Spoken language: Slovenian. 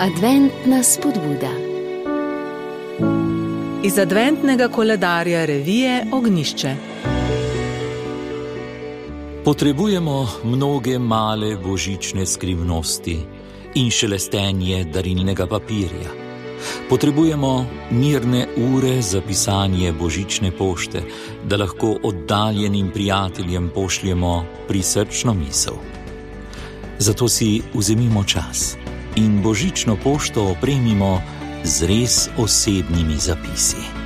Adventna spodbuda. Iz adventnega koledarja revije Ognišče. Potrebujemo mnoge male božične skrivnosti in šelestenje darilnega papirja. Potrebujemo mirne ure za pisanje božične pošte, da lahko oddaljenim prijateljem pošljemo prisrčno misel. Zato si vzemimo čas in božično pošto opremimo z res osebnimi zapisi.